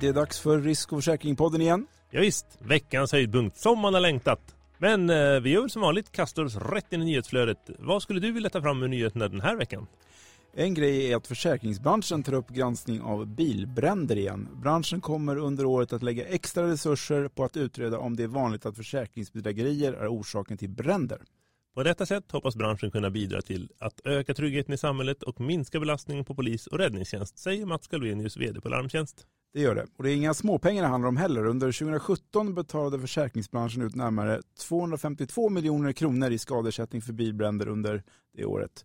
Det är dags för Risk och försäkringpodden igen. Ja, visst, veckans höjdpunkt som man har längtat. Men eh, vi gör väl som vanligt, kastar oss rätt in i nyhetsflödet. Vad skulle du vilja ta fram med nyheterna den här veckan? En grej är att försäkringsbranschen tar upp granskning av bilbränder igen. Branschen kommer under året att lägga extra resurser på att utreda om det är vanligt att försäkringsbedrägerier är orsaken till bränder. På detta sätt hoppas branschen kunna bidra till att öka tryggheten i samhället och minska belastningen på polis och räddningstjänst, säger Mats Galvenius, vd på Larmtjänst. Det gör det. Och det är inga småpengar det handlar om heller. Under 2017 betalade försäkringsbranschen ut närmare 252 miljoner kronor i skadeersättning för bilbränder under det året.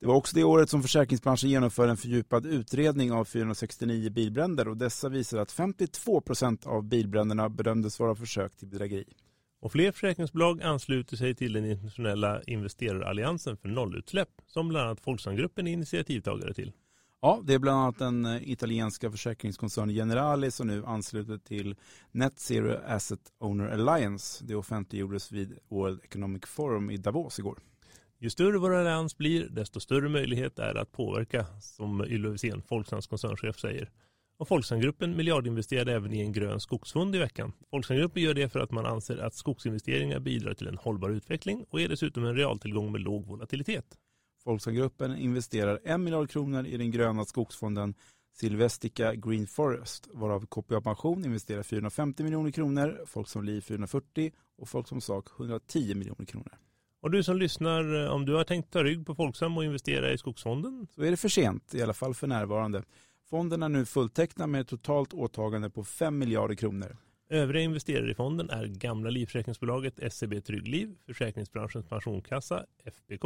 Det var också det året som försäkringsbranschen genomförde en fördjupad utredning av 469 bilbränder och dessa visade att 52 procent av bilbränderna bedömdes vara försök till bedrägeri. Och fler försäkringsbolag ansluter sig till den internationella investeraralliansen för nollutsläpp som bland annat Folksamgruppen är initiativtagare till. Ja, det är bland annat den eh, italienska försäkringskoncernen Generali som nu ansluter till Net Zero Asset Owner Alliance. Det offentliggjordes vid World Economic Forum i Davos igår. Ju större vår allians blir, desto större möjlighet är det att påverka, som Ylva Wiséhn, Folksams koncernchef, säger. Och Folksamgruppen miljardinvesterade även i en grön skogsfond i veckan. Folksamgruppen gör det för att man anser att skogsinvesteringar bidrar till en hållbar utveckling och är dessutom en realtillgång med låg volatilitet. Folksamgruppen investerar en miljard kronor i den gröna skogsfonden Silvestica Green Forest, varav KPA Pension investerar 450 miljoner kronor, Folksam Liv 440 och Folksam Sak 110 miljoner kronor. Och du som lyssnar, om du har tänkt ta rygg på Folksam och investera i skogsfonden? Så är det för sent, i alla fall för närvarande. Fonden är nu fulltecknad med ett totalt åtagande på 5 miljarder kronor. Övriga investerare i fonden är gamla livförsäkringsbolaget SEB Tryggliv, försäkringsbranschens pensionskassa FPK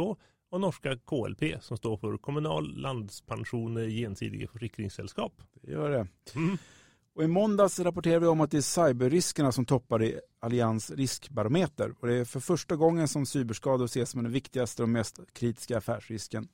och norska KLP som står för kommunal landspension gensidige försäkringssällskap. Det gör det. Mm. Och I måndags rapporterade vi om att det är cyberriskerna som toppar i Allians riskbarometer. Och det är för första gången som cyberskador ses som den viktigaste och mest kritiska affärsrisken.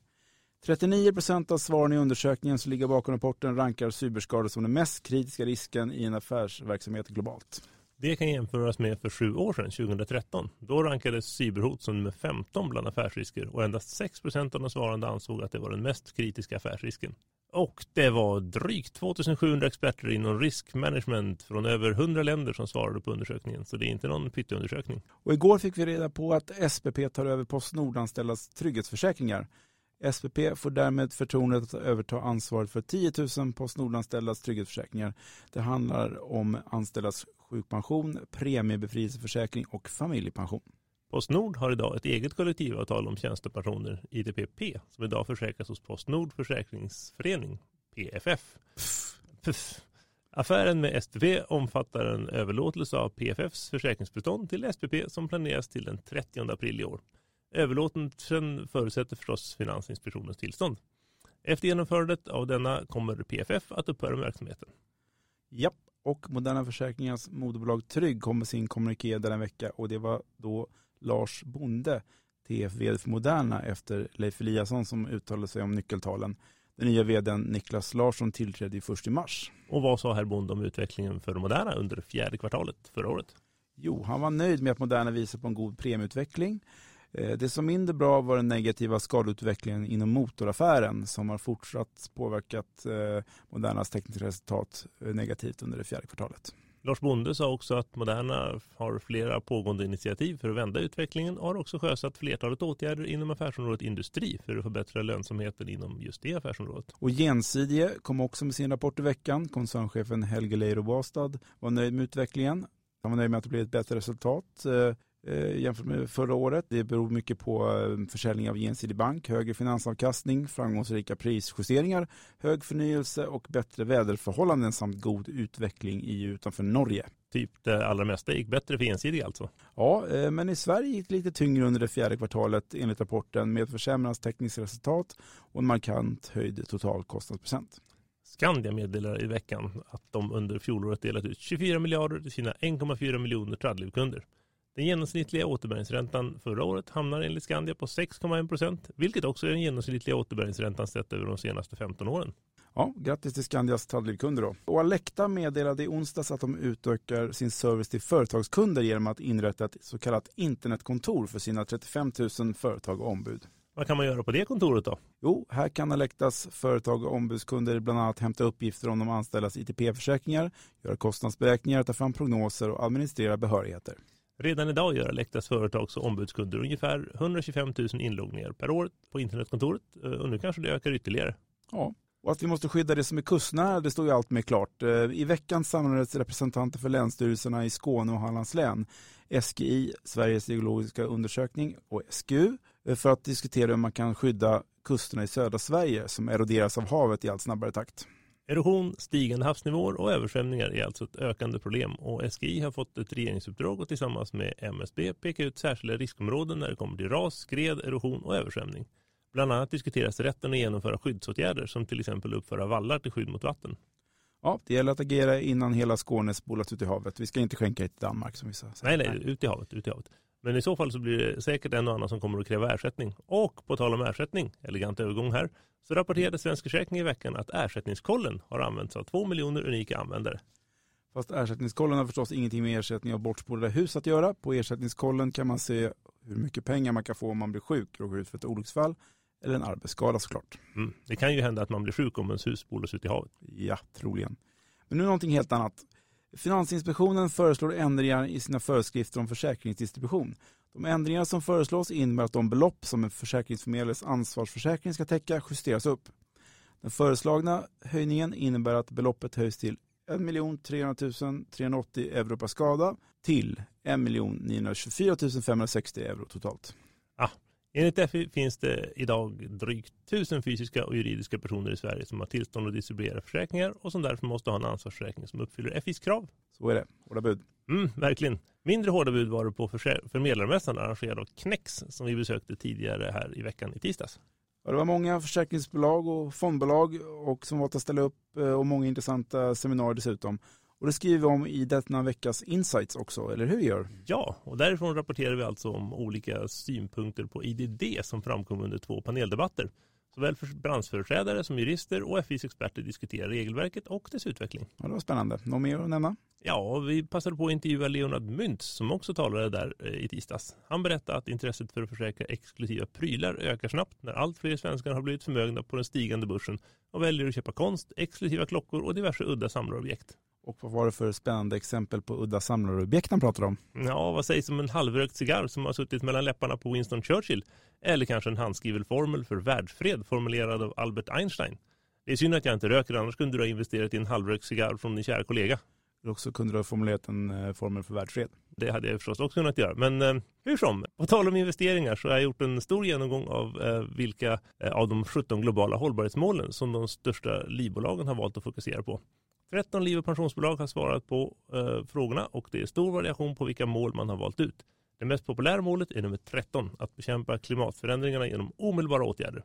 39 procent av svaren i undersökningen som ligger bakom rapporten rankar cyberskador som den mest kritiska risken i en affärsverksamhet globalt. Det kan jämföras med för sju år sedan, 2013. Då rankades cyberhot som nummer 15 bland affärsrisker och endast 6 procent av de svarande ansåg att det var den mest kritiska affärsrisken. Och det var drygt 2700 experter inom riskmanagement från över 100 länder som svarade på undersökningen. Så det är inte någon pytteundersökning. Och igår fick vi reda på att SPP tar över Postnordanställdas trygghetsförsäkringar. SPP får därmed förtroendet att överta ansvaret för 10 000 Postnordanställdas trygghetsförsäkringar. Det handlar om anställdas sjukpension, premiebefrielseförsäkring och familjepension. Postnord har idag ett eget kollektivavtal om tjänstepensioner, ITPP, som idag försäkras hos Postnord Försäkringsförening, PFF. Pff. Affären med SPP omfattar en överlåtelse av PFFs försäkringsbestånd till SPP som planeras till den 30 april i år. Överlåtelsen förutsätter förstås Finansinspektionens tillstånd. Efter genomförandet av denna kommer PFF att upphöra med verksamheten. Japp, och Moderna Försäkringars moderbolag Trygg kom med sin kommuniké denna vecka och det var då Lars Bonde, TF-vd för Moderna efter Leif Eliasson som uttalade sig om nyckeltalen. Den nya vdn Niklas Larsson tillträdde först i mars. Och vad sa herr Bonde om utvecklingen för Moderna under fjärde kvartalet förra året? Jo, han var nöjd med att Moderna visar på en god premieutveckling. Eh, det som mindre bra var den negativa skadeutvecklingen inom motoraffären som har fortsatt påverkat eh, Modernas tekniska resultat eh, negativt under det fjärde kvartalet. Lars Bonde sa också att Moderna har flera pågående initiativ för att vända utvecklingen och har också sjösatt flertalet åtgärder inom affärsområdet industri för att förbättra lönsamheten inom just det affärsområdet. Och Gensidie kom också med sin rapport i veckan. Koncernchefen Helge Leiro Bastad var nöjd med utvecklingen. Han var nöjd med att det blev ett bättre resultat jämfört med förra året. Det beror mycket på eh, försäljning av gensidig bank, högre finansavkastning, framgångsrika prisjusteringar, hög förnyelse och bättre väderförhållanden samt god utveckling i utanför Norge. Typ det allra mesta gick bättre för gensidig alltså? Ja, eh, men i Sverige gick det lite tyngre under det fjärde kvartalet enligt rapporten med försämrat tekniskt resultat och en markant höjd totalkostnadsprocent. Skandia meddelar i veckan att de under fjolåret delat ut 24 miljarder till sina 1,4 miljoner Tradlivkunder. Den genomsnittliga återbäringsräntan förra året hamnar enligt Skandia på 6,1 procent, vilket också är den genomsnittliga återbäringsräntan sett över de senaste 15 åren. Ja, grattis till Skandias Tradlivkunder då. Och Alecta meddelade i onsdags att de utökar sin service till företagskunder genom att inrätta ett så kallat internetkontor för sina 35 000 företag och ombud. Vad kan man göra på det kontoret då? Jo, här kan Alectas företag och ombudskunder bland annat hämta uppgifter om de anställdas ITP-försäkringar, göra kostnadsberäkningar, ta fram prognoser och administrera behörigheter. Redan idag gör Alectas företags och ombudskunder ungefär 125 000 inloggningar per år på internetkontoret eh, och nu kanske det ökar ytterligare. Ja, och att vi måste skydda det som är kustnära, det står ju allt mer klart. Eh, I veckan samlades representanter för länsstyrelserna i Skåne och Hallands län, SGI, Sveriges geologiska undersökning och SGU, eh, för att diskutera hur man kan skydda kusterna i södra Sverige som eroderas av havet i allt snabbare takt. Erosion, stigande havsnivåer och översvämningar är alltså ett ökande problem och SGI har fått ett regeringsuppdrag och tillsammans med MSB peka ut särskilda riskområden när det kommer till ras, skred, erosion och översvämning. Bland annat diskuteras rätten att genomföra skyddsåtgärder som till exempel uppföra vallar till skydd mot vatten. Ja, det gäller att agera innan hela Skåne spolas ut i havet. Vi ska inte skänka det till Danmark som vissa säger. Nej, nej, ut i havet, ut i havet. Men i så fall så blir det säkert en och annan som kommer att kräva ersättning. Och på tal om ersättning, elegant övergång här, så rapporterade Svensk Försäkring i veckan att ersättningskollen har använts av två miljoner unika användare. Fast ersättningskollen har förstås ingenting med ersättning av bortspolade hus att göra. På ersättningskollen kan man se hur mycket pengar man kan få om man blir sjuk, råkar ut för ett olycksfall eller en arbetsskada såklart. Mm. Det kan ju hända att man blir sjuk om ens hus spolas ut i havet. Ja, troligen. Men nu någonting helt annat. Finansinspektionen föreslår ändringar i sina föreskrifter om försäkringsdistribution. De ändringar som föreslås innebär att de belopp som en försäkringsförmedlares ansvarsförsäkring ska täcka justeras upp. Den föreslagna höjningen innebär att beloppet höjs till 1 300 380 euro per skada till 1 924 560 euro totalt. Ah, Enligt DEFI finns det idag drygt tusen fysiska och juridiska personer i Sverige som har tillstånd att distribuera försäkringar och som därför måste ha en ansvarsförsäkring som uppfyller FIs krav. Så är det. Hårda bud. Mm, verkligen. Mindre hårda bud var det på förmedlarmässan arrangerad av Knex som vi besökte tidigare här i veckan i tisdags. Ja, det var många försäkringsbolag och fondbolag och som var att ställa upp eh, och många intressanta seminarier dessutom. Och det skriver vi om i denna veckas Insights också, eller hur gör? Ja, och därifrån rapporterar vi alltså om olika synpunkter på IDD som framkom under två paneldebatter. Såväl för branschföreträdare som jurister och FIs experter diskuterar regelverket och dess utveckling. Ja, det var spännande. Något mer att nämna? Ja, vi passade på att intervjua Leonard Myntz som också talade där eh, i tisdags. Han berättade att intresset för att försäkra exklusiva prylar ökar snabbt när allt fler svenskar har blivit förmögna på den stigande börsen och väljer att köpa konst, exklusiva klockor och diverse udda samlarobjekt. Och vad var det för spännande exempel på udda samlarobjekt han pratade om? Ja, vad sägs om en halvrökt cigarr som har suttit mellan läpparna på Winston Churchill? Eller kanske en handskriven formel för världsfred formulerad av Albert Einstein? Det är synd att jag inte röker, annars kunde du ha investerat i en halvrökt cigarr från din kära kollega. Eller också kunde du ha formulerat en eh, formel för världsfred. Det hade jag förstås också kunnat göra. Men eh, hur som, på tal om investeringar så har jag gjort en stor genomgång av eh, vilka eh, av de 17 globala hållbarhetsmålen som de största livbolagen har valt att fokusera på. 13 liv och pensionsbolag har svarat på eh, frågorna och det är stor variation på vilka mål man har valt ut. Det mest populära målet är nummer 13, att bekämpa klimatförändringarna genom omedelbara åtgärder.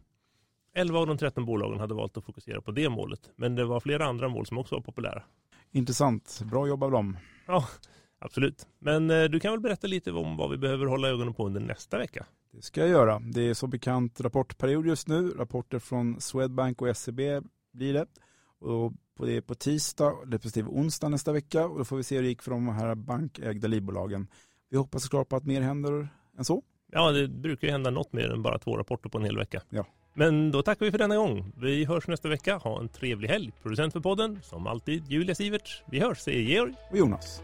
11 av de 13 bolagen hade valt att fokusera på det målet, men det var flera andra mål som också var populära. Intressant, bra jobb av dem. Ja, absolut. Men eh, du kan väl berätta lite om vad vi behöver hålla ögonen på under nästa vecka? Det ska jag göra. Det är som bekant rapportperiod just nu. Rapporter från Swedbank och SEB blir det. Och på det på tisdag, respektive onsdag nästa vecka. Och då får vi se hur det gick för de här bankägda livbolagen. Vi hoppas såklart på att mer händer än så. Ja, det brukar ju hända något mer än bara två rapporter på en hel vecka. Ja. Men då tackar vi för denna gång. Vi hörs nästa vecka. Ha en trevlig helg. Producent för podden, som alltid, Julia Siverts. Vi hörs, säger Georg. Och Jonas.